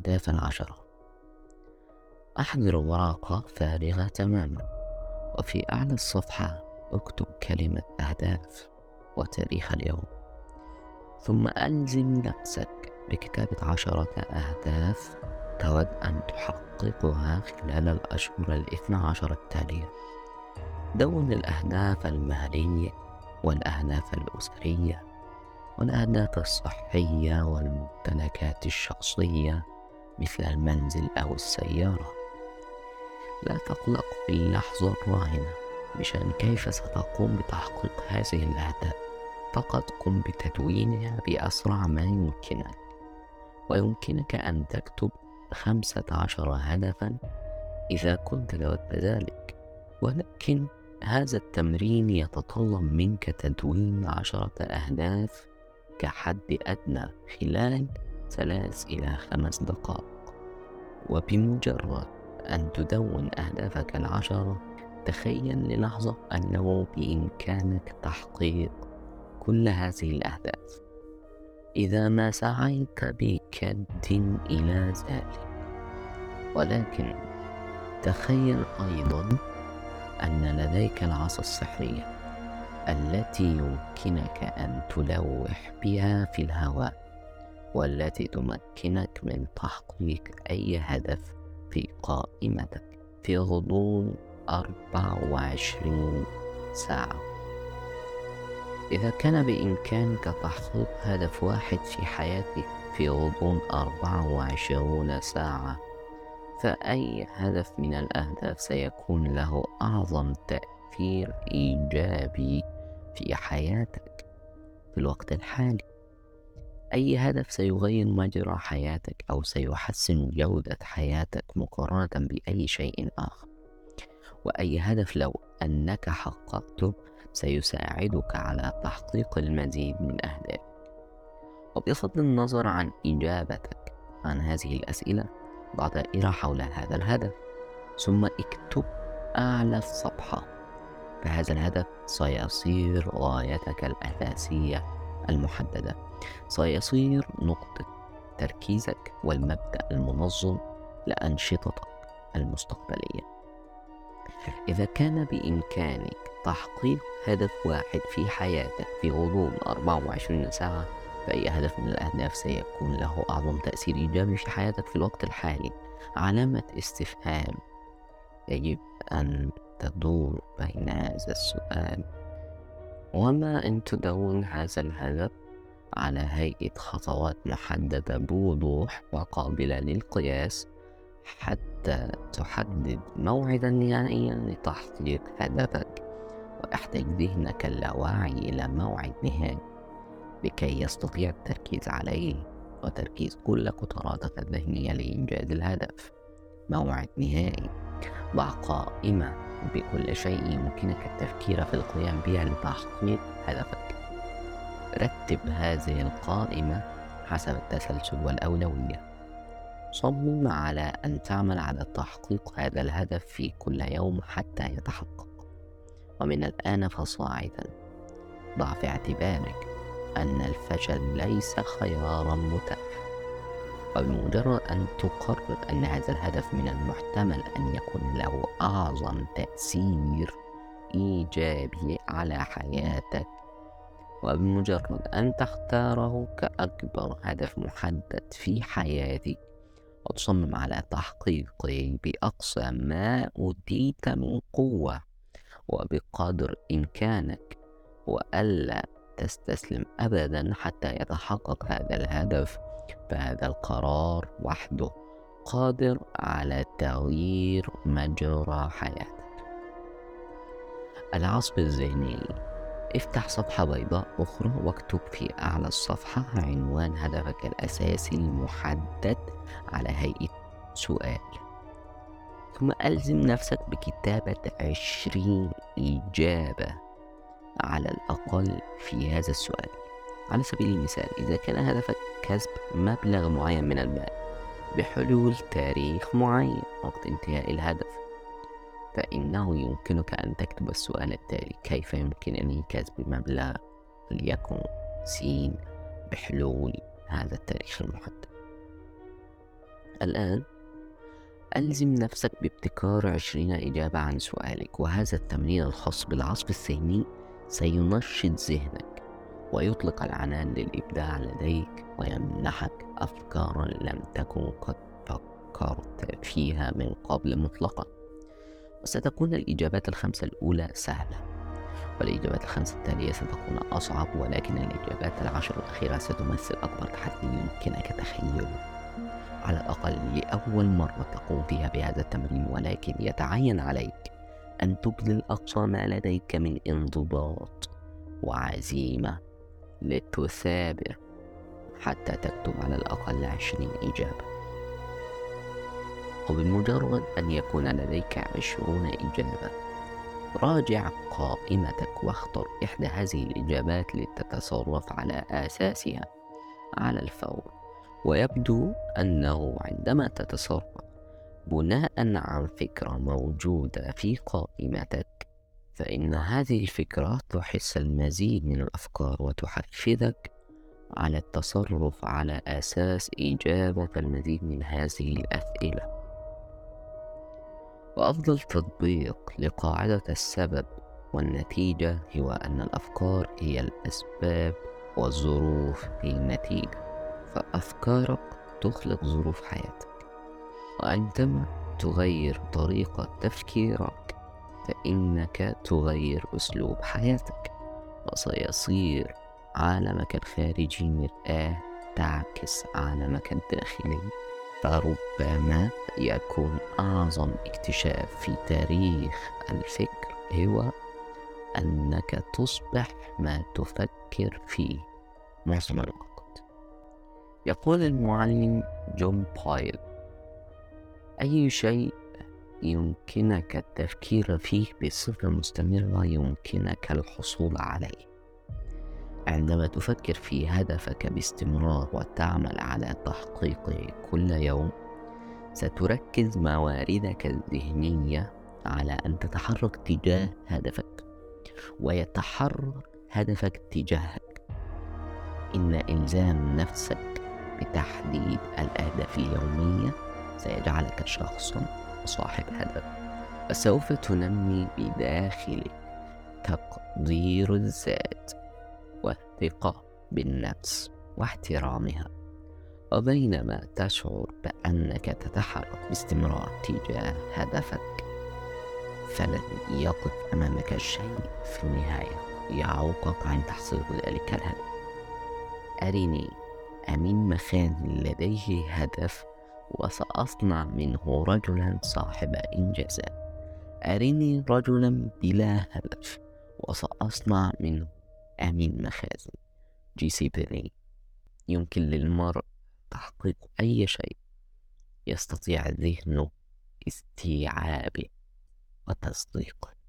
الأهداف العشرة. أحضر ورقة فارغة تماما وفي أعلى الصفحة أكتب كلمة أهداف وتاريخ اليوم. ثم ألزم نفسك بكتابة عشرة أهداف تود أن تحققها خلال الأشهر الاثنى عشر التالية. دون الأهداف المهنية والأهداف الأسرية والأهداف الصحية والممتلكات الشخصية مثل المنزل أو السيارة. لا تقلق في اللحظة الراهنة بشأن كيف ستقوم بتحقيق هذه الأهداف؟ فقط قم بتدوينها بأسرع ما يمكنك. ويمكنك أن تكتب خمسة عشر هدفا إذا كنت لود ذلك ولكن هذا التمرين يتطلب منك تدوين عشرة أهداف كحد أدنى خلال ثلاث إلى خمس دقائق. وبمجرد أن تدون أهدافك العشرة تخيل للحظة أنه بإمكانك تحقيق كل هذه الأهداف. إذا ما سعيت بكد إلى ذلك. ولكن تخيل أيضا أن لديك العصا السحرية التي يمكنك أن تلوح بها في الهواء. والتي تمكنك من تحقيق أي هدف في قائمتك في غضون أربع وعشرين ساعة. إذا كان بإمكانك تحقيق هدف واحد في حياتك في غضون أربع وعشرون ساعة فأي هدف من الأهداف سيكون له أعظم تأثير إيجابي في حياتك. في الوقت الحالي أي هدف سيغير مجرى حياتك أو سيحسن جودة حياتك مقارنة بأي شيء آخر؟ وأي هدف لو أنك حققته سيساعدك على تحقيق المزيد من أهدافك؟ وبغض النظر عن إجابتك عن هذه الأسئلة ضع دائرة حول هذا الهدف ثم اكتب أعلى الصفحة فهذا الهدف سيصير غايتك الأساسية المحددة. سيصير نقطة تركيزك والمبدأ المنظم لأنشطتك المستقبلية. إذا كان بإمكانك تحقيق هدف واحد في حياتك في غضون 24 ساعة فأي هدف من الأهداف سيكون له أعظم تأثير إيجابي في حياتك في الوقت الحالي. علامة استفهام يجب أن تدور بين هذا السؤال. وما إن تدون هذا الهدف؟ على هيئة خطوات محددة بوضوح وقابلة للقياس حتى تحدد موعدا نهائيا لتحقيق هدفك. ويحتاج ذهنك اللاواعي إلى موعد نهائي لكي يستطيع التركيز عليه وتركيز كل قدراتك الذهنية لإنجاز الهدف. موعد نهائي. ضع قائمة بكل شيء يمكنك التفكير في القيام بها لتحقيق هدفك. رتب هذه القائمة حسب التسلسل والأولوية. صمم على أن تعمل على تحقيق هذا الهدف في كل يوم حتى يتحقق. ومن الآن فصاعدا. ضع في اعتبارك أن الفشل ليس خيارا متاحا. وبمجرد أن تقرر أن هذا الهدف من المحتمل أن يكون له أعظم تأثير إيجابي على حياتك وبمجرد أن تختاره كأكبر هدف محدد في حياتك وتصمم على تحقيقه بأقصى ما أوتيت من قوة وبقدر إمكانك. وألا تستسلم أبدا حتى يتحقق هذا الهدف فهذا القرار وحده قادر على تغيير مجرى حياتك. العصف الذهني افتح صفحة بيضاء أخرى واكتب في أعلى الصفحة عنوان هدفك الأساسي المحدد على هيئة سؤال. ثم ألزم نفسك بكتابة عشرين إجابة على الأقل في هذا السؤال. على سبيل المثال إذا كان هدفك كسب مبلغ معين من المال بحلول تاريخ معين وقت انتهاء الهدف فإنه يمكنك أن تكتب السؤال التالي كيف يمكنني كسب مبلغ ليكن سين بحلول هذا التاريخ المحدد؟ الآن ألزم نفسك بابتكار عشرين إجابة عن سؤالك وهذا التمرين الخاص بالعصف الذهني سينشط ذهنك ويطلق العنان للإبداع لديك ويمنحك أفكارا لم تكن قد فكرت فيها من قبل مطلقا. وستكون الإجابات الخمسة الأولى سهلة والإجابات الخمسة التالية ستكون أصعب ولكن الإجابات العشر الأخيرة ستمثل أكبر تحدي يمكنك تخيله. على الأقل لأول مرة تقوم فيها بهذا التمرين ولكن يتعين عليك أن تبذل أقصى ما لديك من انضباط وعزيمة لتثابر حتى تكتب على الأقل عشرين إجابة. وبمجرد أن يكون لديك عشرون إجابة. راجع قائمتك واختر إحدى هذه الإجابات لتتصرف على أساسها على الفور. ويبدو أنه عندما تتصرف بناء عن فكرة موجودة في قائمتك فإن هذه الفكرة تحس المزيد من الأفكار وتحفزك على التصرف على أساس إجابة المزيد من هذه الأسئلة. وأفضل تطبيق لقاعدة السبب والنتيجة هو أن الأفكار هي الأسباب والظروف هي النتيجة. فأفكارك تخلق ظروف حياتك. وعندما تغير طريقة تفكيرك فإنك تغير أسلوب حياتك. وسيصير عالمك الخارجي مرآة تعكس عالمك الداخلي. فربما يكون أعظم اكتشاف في تاريخ الفكر هو أنك تصبح ما تفكر فيه معظم الوقت. يقول المعلم جون بايل أي شيء يمكنك التفكير فيه بصفة مستمرة يمكنك الحصول عليه. عندما تفكر في هدفك باستمرار وتعمل على تحقيقه كل يوم ستركز مواردك الذهنية على أن تتحرك تجاه هدفك ويتحرك هدفك تجاهك. إن إلزام نفسك بتحديد الأهداف اليومية سيجعلك شخصا صاحب هدف وسوف تنمي بداخلك تقدير الذات. والثقة بالنفس واحترامها. وبينما تشعر بأنك تتحرك باستمرار تجاه هدفك فلن يقف أمامك شيء في النهاية يعوقك عن تحصيل ذلك الهدف. أرني أمين مخان لديه هدف وسأصنع منه رجلا صاحب إنجازات. أرني رجلا بلا هدف وسأصنع منه أمين مخازن جي سي بيني يمكن للمرء تحقيق أي شيء يستطيع ذهنه استيعابه وتصديقه.